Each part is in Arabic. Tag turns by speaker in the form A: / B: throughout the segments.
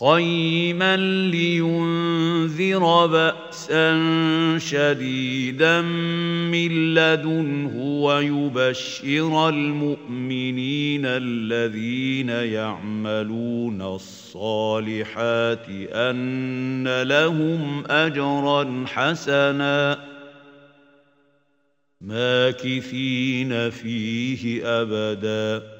A: قيما لينذر بأسا شديدا من لدنه ويبشر المؤمنين الذين يعملون الصالحات أن لهم أجرا حسنا ماكثين فيه أبداً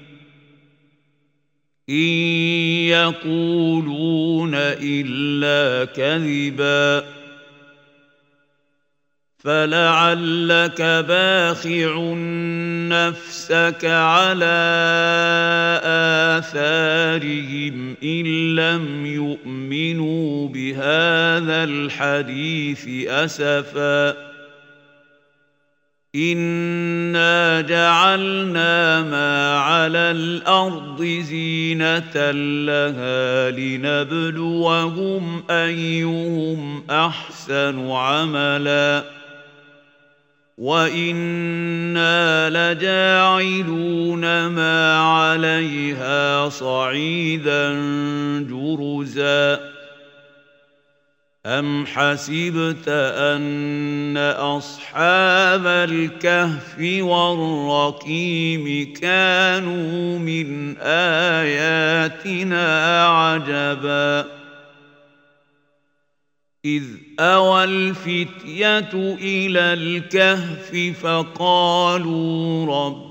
A: إن يقولون إلا كذبا فلعلك باخع نفسك على آثارهم إن لم يؤمنوا بهذا الحديث أسفاً انا جعلنا ما على الأرض زينه لها لنبلوهم ايهم احسن عملا وأنا لجاعلون ما عليها صعيدا جرزا أم حسبت أن أصحاب الكهف والرقيم كانوا من آياتنا عجبا إذ أوى الفتية إلى الكهف فقالوا رب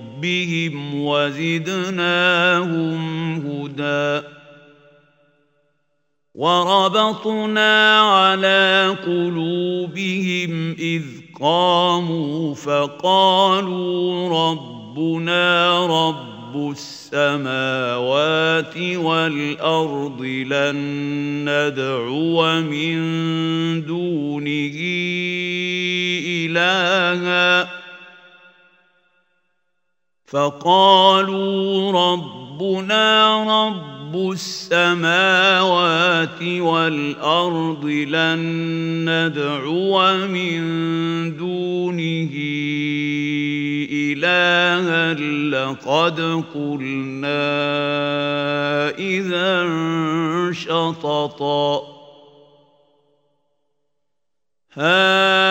A: ربهم وزدناهم هدى وربطنا على قلوبهم إذ قاموا فقالوا ربنا رب السماوات والأرض لن ندعو من دونه إلهًا فقالوا ربنا رب السماوات والأرض لن ندعو من دونه إلها لقد قلنا إذا شططا هؤلاء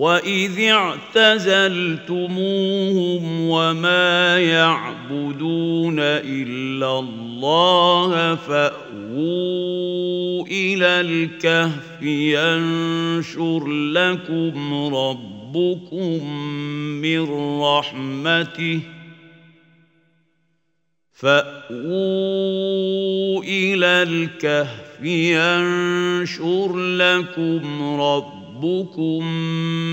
A: واذ اعتزلتموهم وما يعبدون الا الله فاووا إلى الكهف ينشر لكم ربكم من رحمته فاووا إلى الكهف ينشر لكم ربكم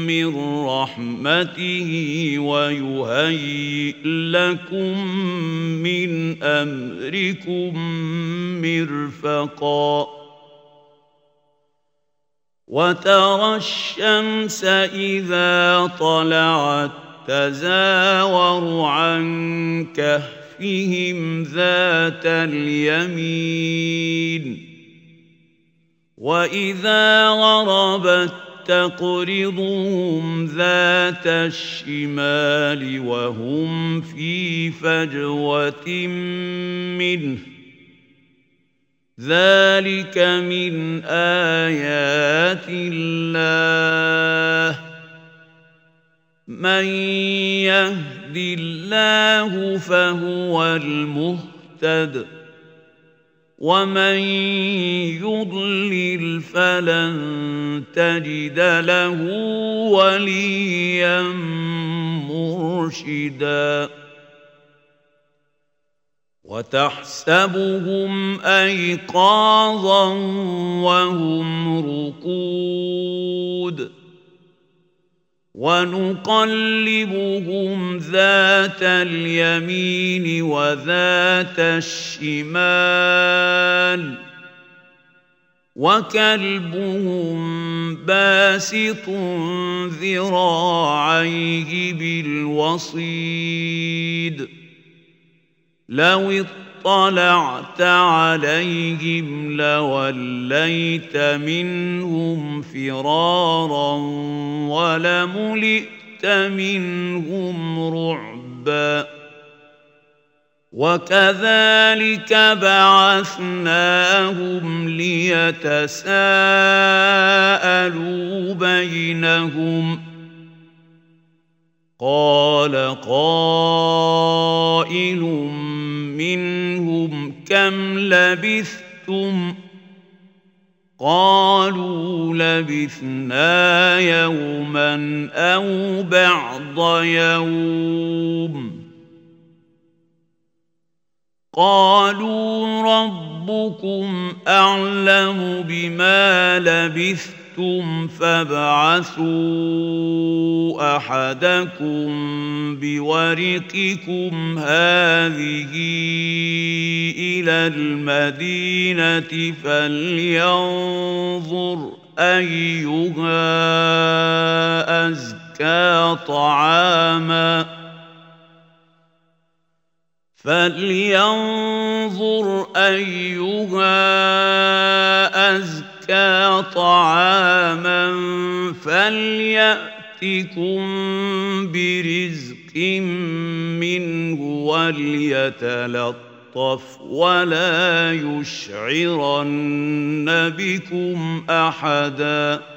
A: من رحمته ويهيئ لكم من أمركم مرفقا. وترى الشمس إذا طلعت تزاور عن كهف كهفهم ذات اليمين. وإذا غربت تقرضهم ذات الشمال وهم في فجوة منه. ذلك من آيات الله. من يهد الله فهو المهتد. ومن يضلل فلن تجد له وليا مرشدا وتحسبهم ايقاظا وهم رقود ونقلبهم ذات اليمين وذات الشمال وكلبهم باسط ذراعيه بالوصيد لو اطلعت عليهم لوليت منهم فرارا ولملئت منهم رعبا. وكذلك بعثناهم ليتساءلوا بينهم. قال قائل منهم كم لبثتم قالوا لبثنا يوما أو بعض يوم قالوا ربكم أعلم بما لبثتم شئتم فابعثوا احدكم بورقكم هذه إلى المدينة فلينظر ايها ازكى طعاما فلينظر ايها ازكى زكى طعاما فليأتكم برزق منه وليتلطف ولا يشعرن بكم أحداً.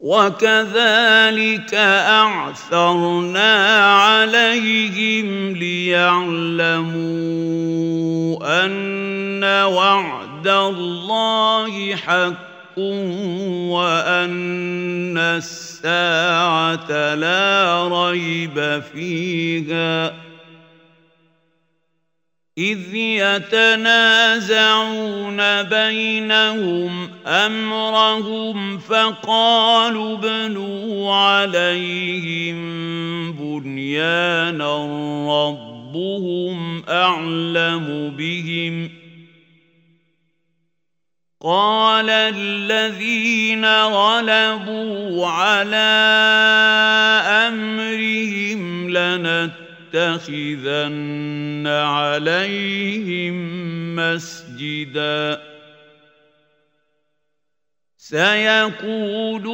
A: وكذلك أعثرنا عليهم ليعلموا أن وعد الله حق وأن الساعة لا ريب فيها. إذ يتنازعون بينهم أمرهم فقالوا ابنوا عليهم بنيانا رب ربهم أعلم بهم. قال الذين غلبوا على أمرهم لنتخذن عليهم مسجدا. سيقولون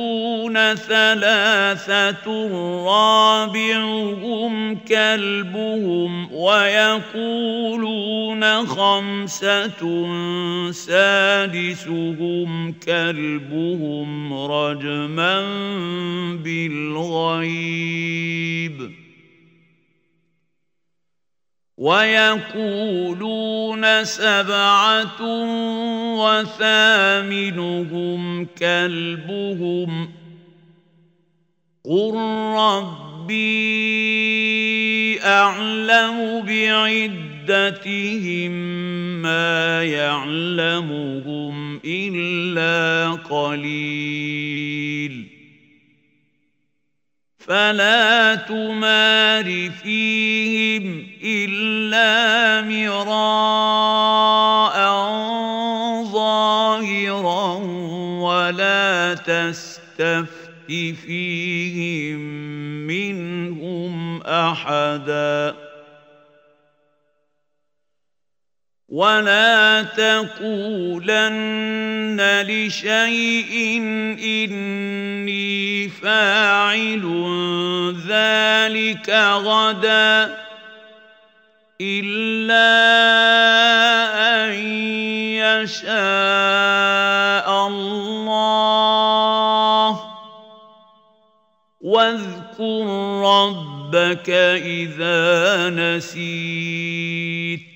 A: ثلاثة رابعهم كلبهم ويقولون خمسة سادسهم كلبهم رجما بالغيب. ويقولون سبعة وثامنهم كلبهم قل ربي أعلم بعدتهم ما يعلمهم إلا قليل فلا تمار فيهم إلا مراء ظاهرا ولا تستفت فيهم منهم أحداً. ولا تقولن لشيء اني فاعل ذلك غدا الا ان يشاء الله واذكر ربك اذا نسيت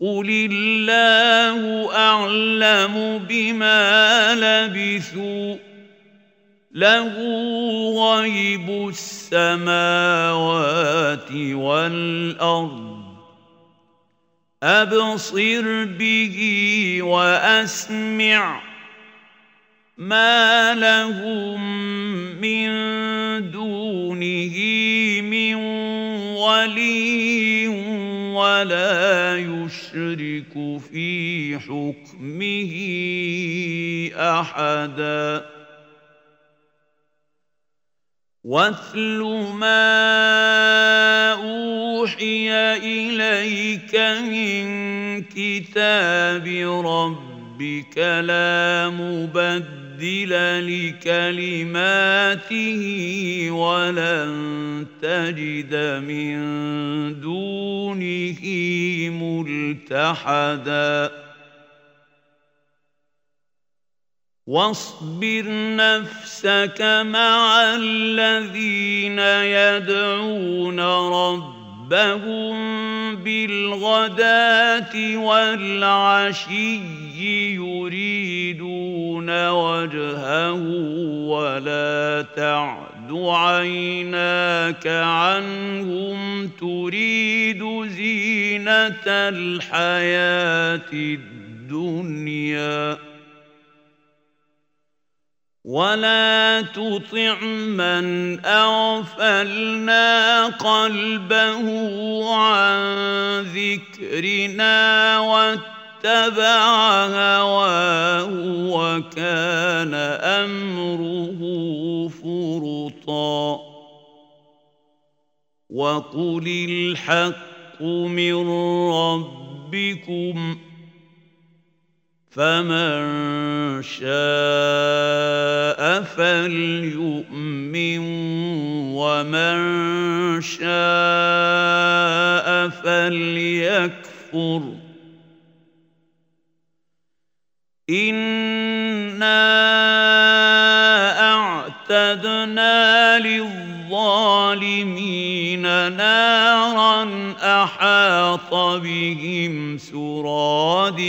A: قل الله اعلم بما لبثوا له غيب السماوات والارض ابصر به واسمع ما لهم من دونه من ولي ولا يشرك في حكمه أحدا. واتل ما اوحي اليك من كتاب ربك لا مبدل مبدل لكلماته ولن تجد من دونه ملتحدا. واصبر نفسك مع الذين يدعون ربك ربهم بالغداة والعشي يريدون وجهه ولا تعد عيناك عنهم تريد زينة الحياة الدنيا ولا تطع من اغفلنا قلبه عن ذكرنا واتبع هواه وكان امره فرطا وقل الحق من ربكم فمن شاء فليؤمن ومن شاء فليكفر. انا اعتدنا للظالمين نارا أحاط بهم سرادقها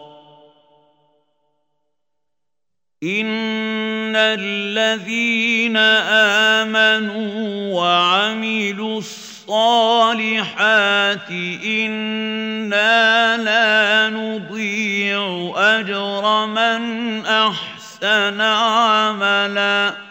A: ان الذين امنوا وعملوا الصالحات أنا لا نضيع اجر من احسن عملا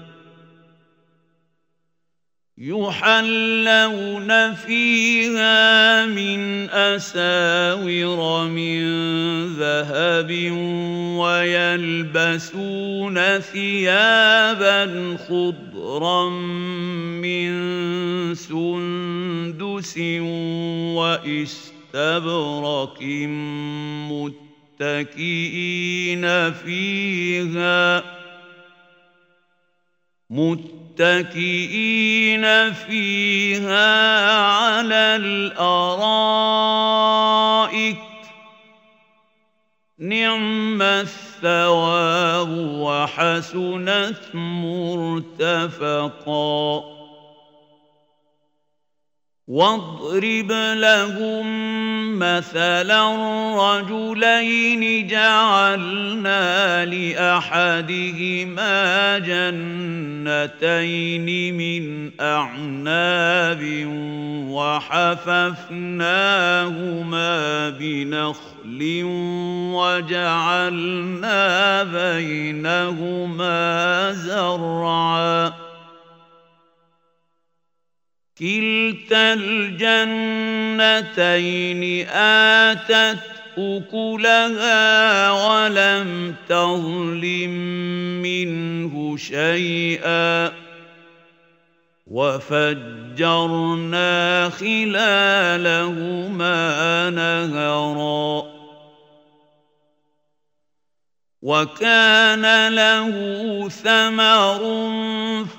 A: يحلون فيها من أساور من ذهب ويلبسون ثيابا خضرا من سندس وإستبرق متكئين فيها متكئين متكئين فيها على الأرائك. نعم الثواب وحسنت مرتفقا. واضرب لهم مثلا رجلين جعلنا لأحدهما جنتين من أعناب وحففناهما بنخل وجعلنا بينهما زرعا. كلتا الجنتين آتت أكلها ولم تظلم منه شيئا وفجرنا خلالهما نهرًا وكان له ثمر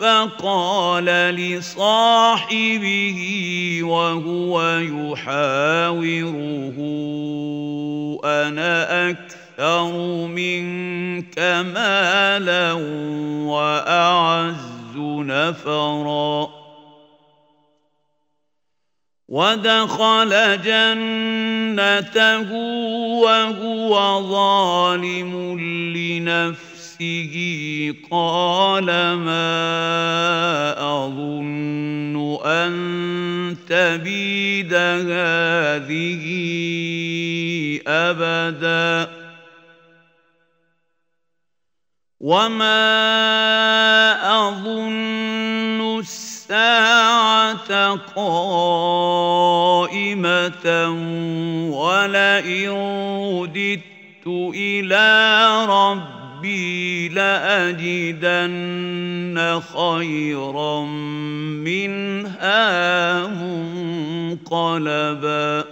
A: فقال لصاحبه وهو يحاوره أنا أكثر منك مالا وأعز نفرا. ودخل جنته وهو ظالم لنفسه. قال ما أظن أن تبيد هذه أبدا. وما أظن الساعة قائمة ولئن رددت إلى ربي لأجدن خيرا منها منقلبا.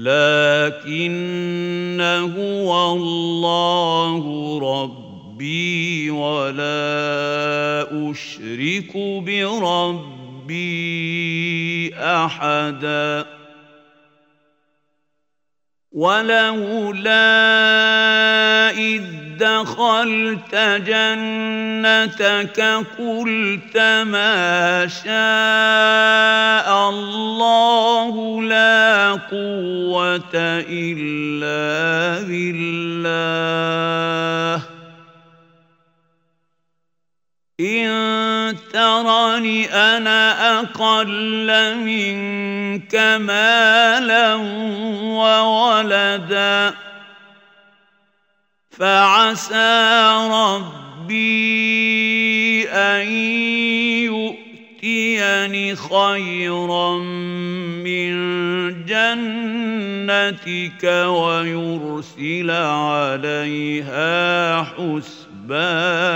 A: لكن هو الله ربي ولا أشرك بربي أحدا. ولولا إذ دخلت جنتك قلت ما شاء الله لا قوة إلا بالله. إن ترني أنا أقل منك مالا وولدا فعسى ربي أن يؤتيني خيرا من جنتك ويرسل عليها حسبانا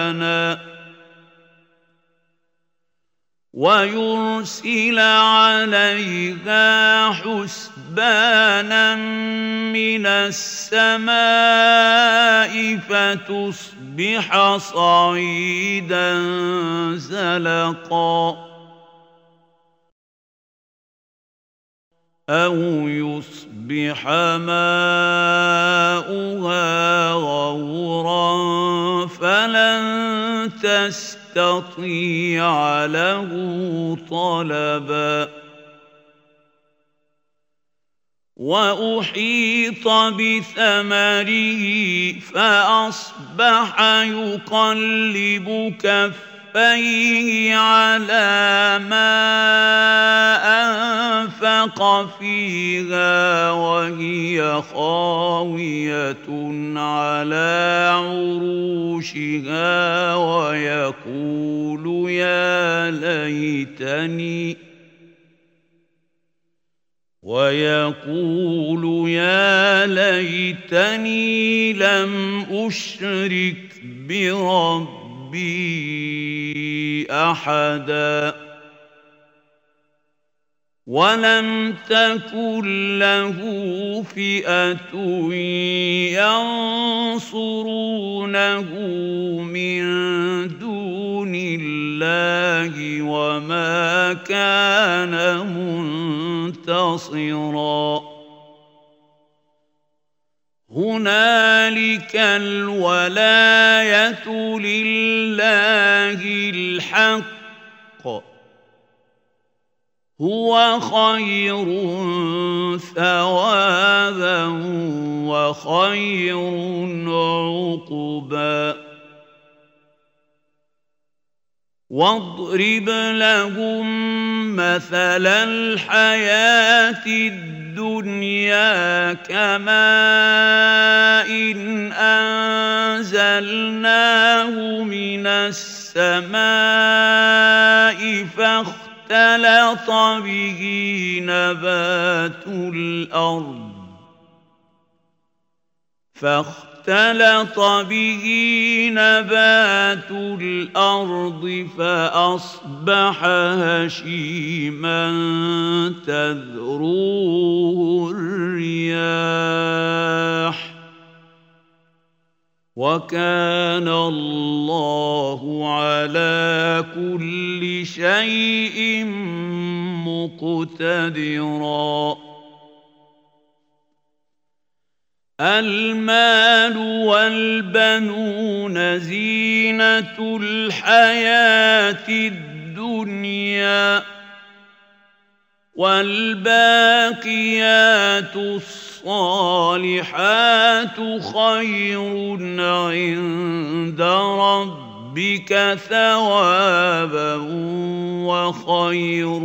A: ويرسل عليها حسبانا من السماء فتصبح صعيدا زلقا أو يصبح ماؤها غورا فلن تستطيع له طلبا وأحيط بثمره فأصبح يقلب كفيه على ما أنفق فيها وهي خاوية على عروشها ويقول يا ليتني ويقول يا ليتني لم أشرك بربي ربي أحدا ولم تكن له فئة ينصرونه من دون الله وما كان منتصرا. هنالك الولاية لله الحق. هو خير ثوابا وخير عقبا. واضرب لهم مثل الدنيا الدنيا كماء إن أنزلناه من السماء فاختلط به نبات الأرض. فاختلط فاختلط به نبات الأرض فأصبح هشيما تذروه الرياح. وكان الله على كل شيء مقتدرا. المال والبنون زينة الحياة الدنيا والباقيات الصالحات خير عند ربك ثوابا وخير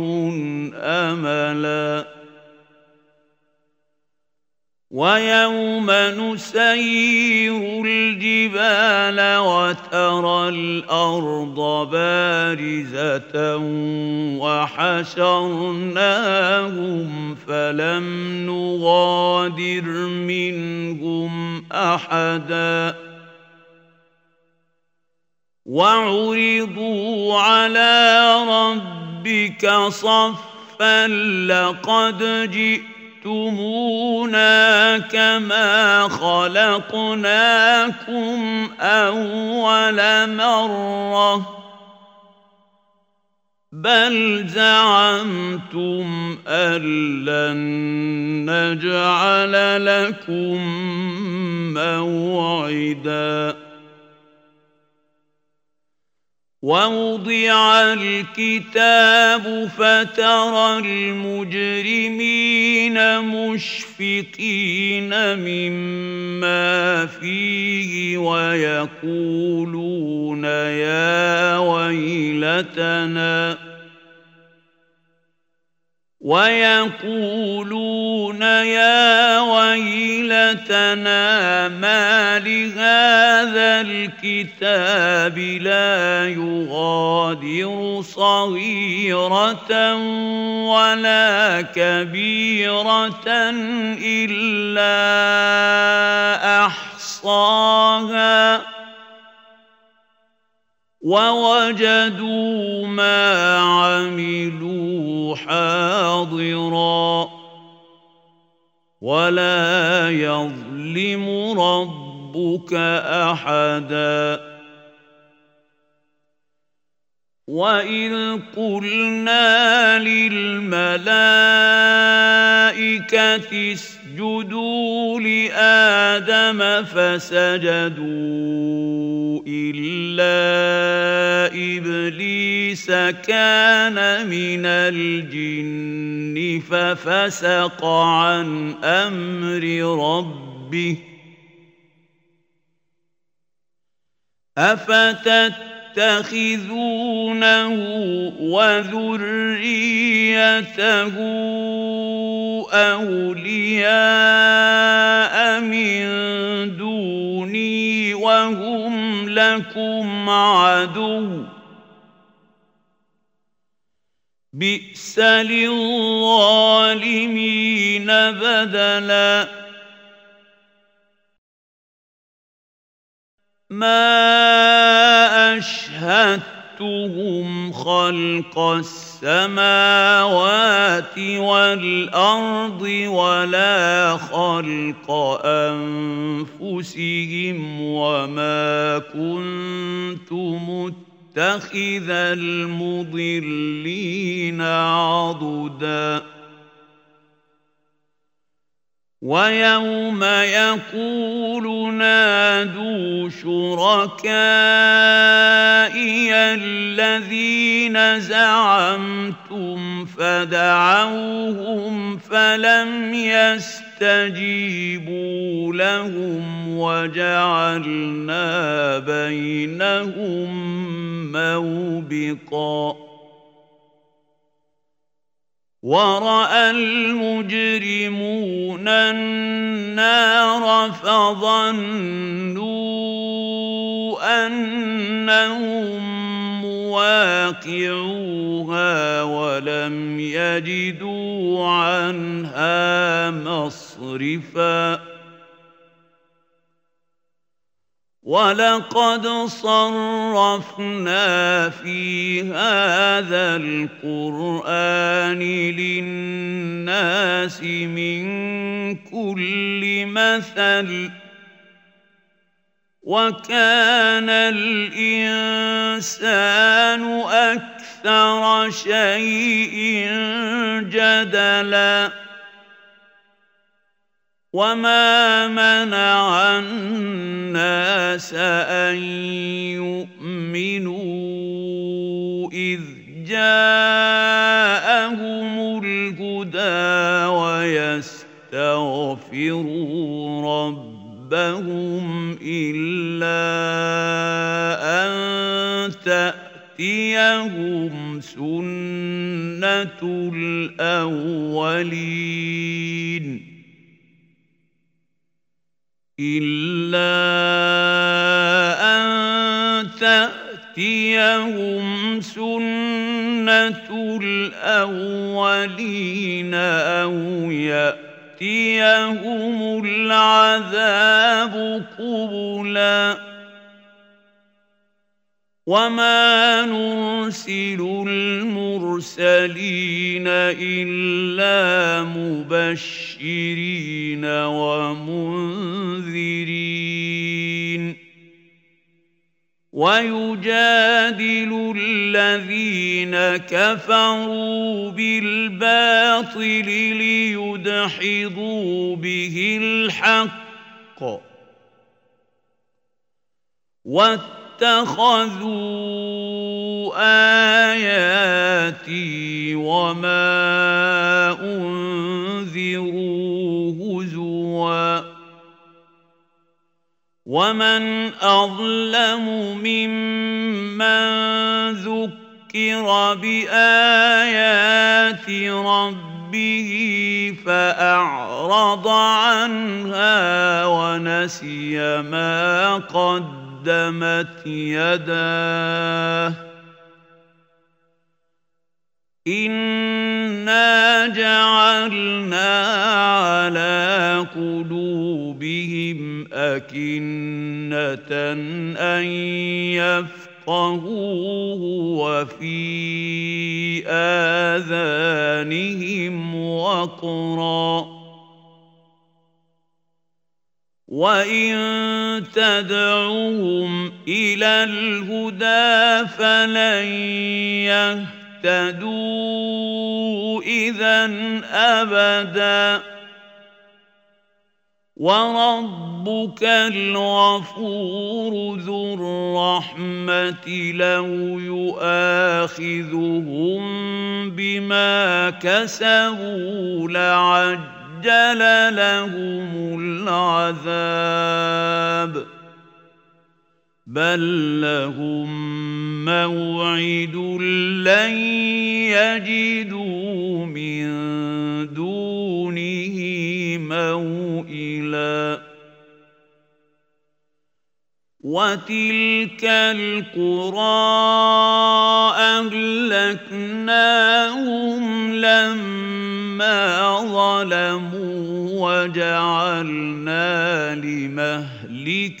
A: أملا. ويوم نسير الجبال وترى الأرض بارزة وحشرناهم فلم نغادر منهم أحدا. وعرضوا على ربك صفا لقد جئت جئتمونا كما خلقناكم أول مرة. بل زعمتم أن لن نجعل لكم موعداً. ووضع الكتاب فترى المجرمين مشفقين مما فيه ويقولون يا ويلتنا ويقولون يا ويلتنا ما لهذا الكتاب لا يغادر صغيرة ولا كبيرة إلا أحصاها ووجدوا ما عملوا حاضرا ولا يظلم ربك أحدا. واذ قلنا للملائكه اسجدوا لادم فسجدوا الا ابليس كان من الجن ففسق عن أمر ربه افتت تتخذونه وذريته اولياء من دوني وهم لكم عدو بئس للظالمين بدلاً ما أشهدتهم خلق السماوات والأرض ولا خلق أنفسهم وما كنت متخذ المضلين عضداً ويوم يقول نادوا شركائي الذين زعمتم فدعوهم فلم يستجيبوا لهم وجعلنا بينهم موبقاً. وراى المجرمون النار فظنوا انهم مواقعوها ولم يجدوا عنها مصرفا ولقد صرفنا في هذا القران للناس من كل مثل وكان الانسان أكثر شيء جدلا وما منع الناس ان يؤمنوا اذ جاءهم الهدى ويستغفروا ربهم الا ان تاتيهم سنه الاولين إلا أن تأتيهم سنة الأولين أو يأتيهم العذاب قبلاً وما نرسل المرسلين الا مبشرين ومنذرين ويجادل الذين كفروا بالباطل ليدحضوا به الحق واتخذوا آياتي وما أنذروا هزوا ومن أظلم ممن ذكر بآيات ربه فأعرض عنها ونسي ما قدمت يداه. انا جعلنا على قلوبهم اكنه ان يفقهوه وفي اذانهم وقرا. وان تدعوهم إلى الهدى فلن يهتدوا اذا ابدا وربك الغفور ذو الرحمه لو يؤاخذهم بما كسبوا لعجل عجل لهم العذاب بل لهم موعد لن يجدوا من وتلك القرى اهلكناهم لما ظلموا وجعلنا لمهلكهم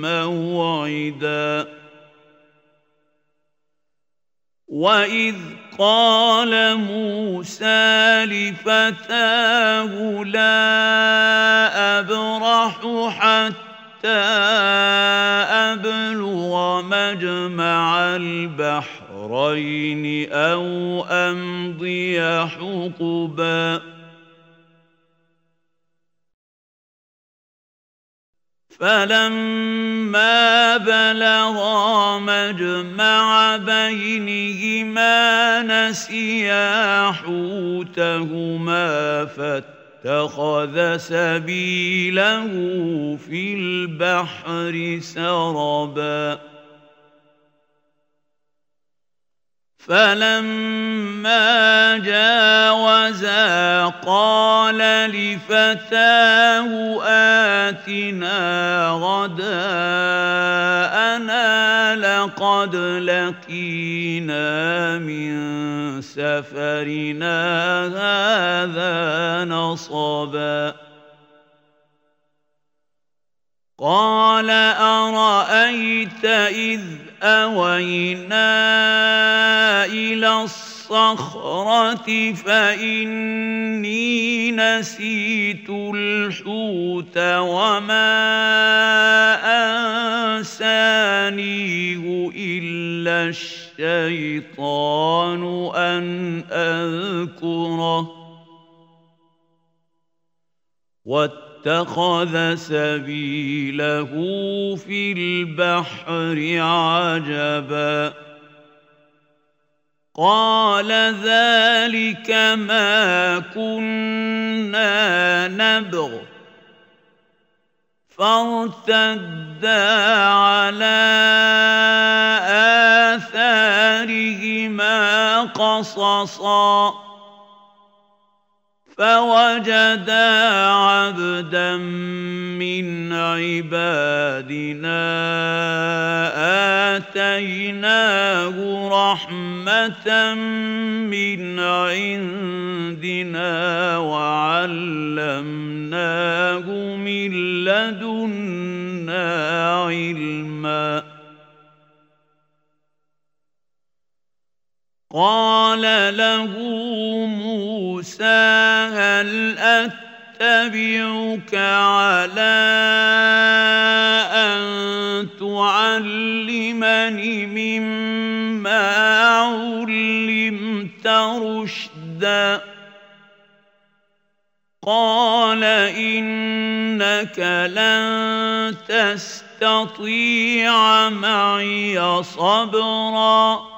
A: موعدا واذ قال موسى لفتاه لا ابرح حتى أبلغ مجمع البحرين أو أمضي حقبا. فلما بلغا مجمع بينهما نسيا حوتهما فاتقا اتخذ سبيله في البحر سربا. فلما جاوزا قال لفتاه آتنا غداءنا لقد لقينا من سفرنا هذا نصبا. قال أرأيت إذ أوينا إلى الصخرة فإني نسيت الحوت وما أنسانيه إلا الشيطان أن أذكره. واتخذ سبيله في البحر عجبا. قال ذلك ما كنا نبغ. فارتدا على آثارهما قصصا. فوجدا عبدا من عبادنا آتيناه رحمة من عندنا وعلمناه من لدنا علما. قال له موسى هل أتبعك على أن تعلم مما علمت رشدا؟ قال إنك لن تستطيع معي صبرا.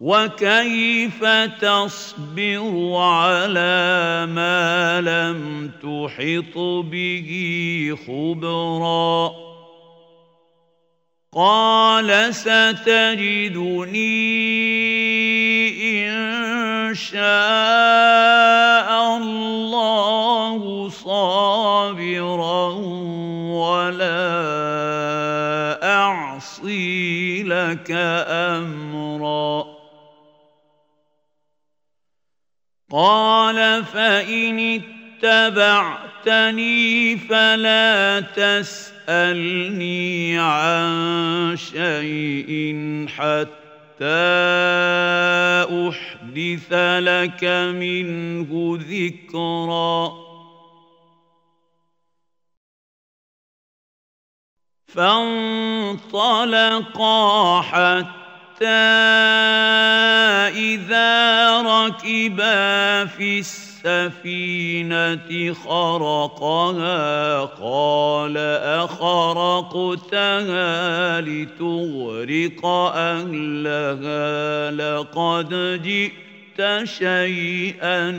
A: وكيف تصبر على ما لم تحط به خبرا قال ستجدني ان شاء الله صابرا ولا اعصي لك امرا قال فإن اتبعتني فلا تسألني عن شيء حتى أحدث لك منه ذكرا. فانطلقا حتى إذا ركبا في السفينة خرقها قال أخرقتها لتغرق أهلها لقد جئت شيئا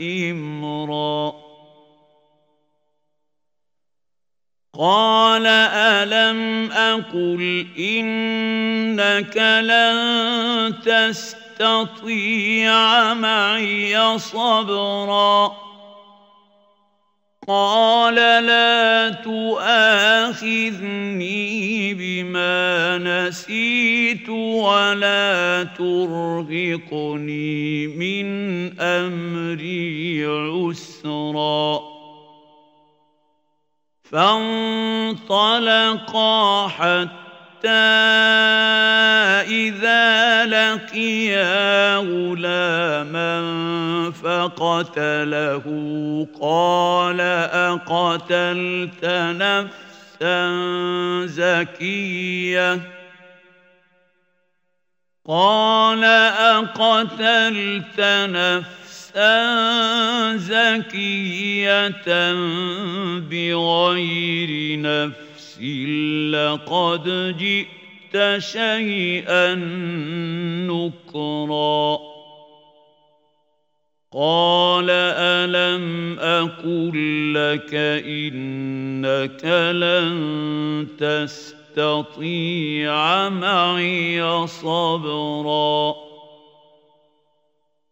A: إمرًا قال الم أقل انك لن تستطيع معي صبرا. قال لا تؤاخذني بما نسيت ولا ترهقني من أمري عسرا. فانطلقا حتى إذا لقيا غلاما فقتله قال أقتلت نفسا زكية قال أقتلت نفسا زكية بغير نفس لقد جئت شيئا نكرا. قال ألم أقل لك إنك لن تستطيع معي صبرا؟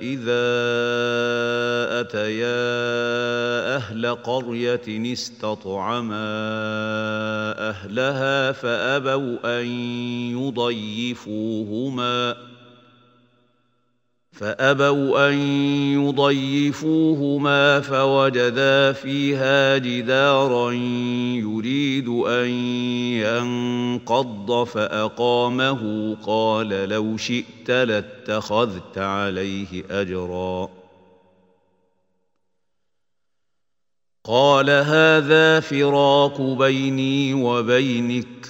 A: إذا أتيا أهل قرية استطعما أهلها فأبوا أن يضيفوهما ۖ فأبوا أن يضيفوهما فوجدا فيها جدارا يريد أن ينقض فأقامه قال لو شئت لاتخذت عليه أجرا. قال هذا فراق بيني وبينك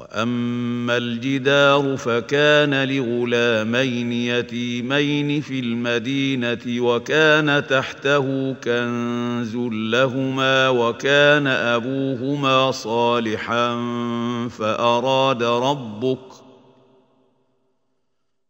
A: وأما الجدار فكان لغلامين يتيمين في المدينة وكان تحته كنز لهما وكان أبوهما صالحا فأراد ربك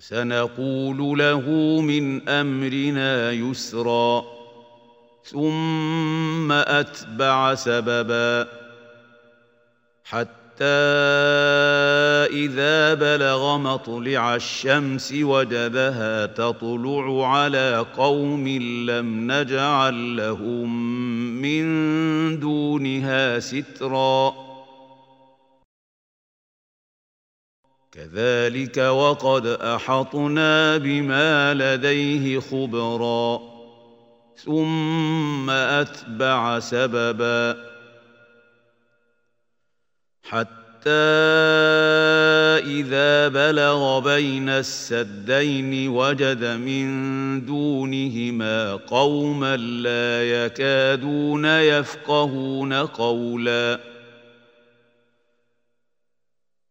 A: وسنقول له من أمرنا يسرا ثم أتبع سببا حتى إذا بلغ مطلع الشمس وجدها تطلع على قوم لم نجعل لهم من دونها سترا. كذلك وقد أحطنا بما لديه خبرا. ثم أتبع سببا. حتى إذا بلغ بين السدين وجد من دونهما قوما لا يكادون يفقهون قولا.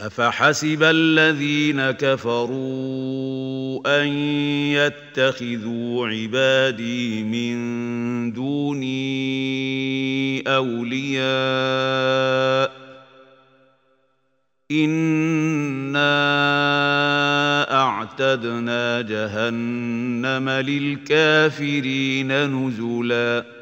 A: أفحسب الذين كفروا أن يتخذوا عبادي من دوني أولياء إنا أعتدنا جهنم للكافرين نزلا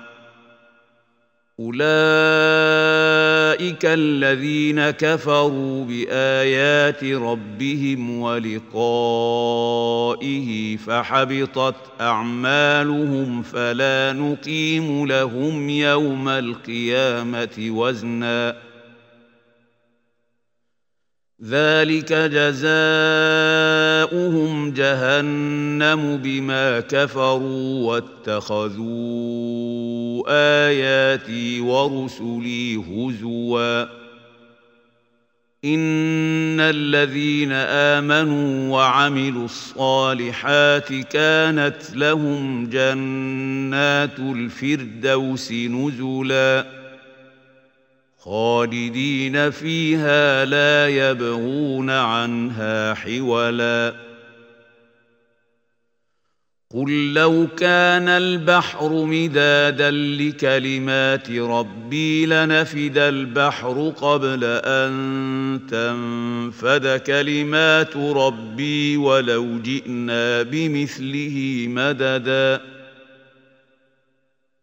A: اولئك الذين كفروا بايات ربهم ولقائه فحبطت اعمالهم فلا نقيم لهم يوم القيامه وزنا ذلك جزاؤهم جهنم بما كفروا واتخذوا اياتي ورسلي هزوا ان الذين امنوا وعملوا الصالحات كانت لهم جنات الفردوس نزلاً خالدين فيها لا يبغون عنها حولا. قل لو كان البحر مدادا لكلمات ربي لنفد البحر قبل أن تنفد كلمات ربي ولو جئنا بمثله مددا.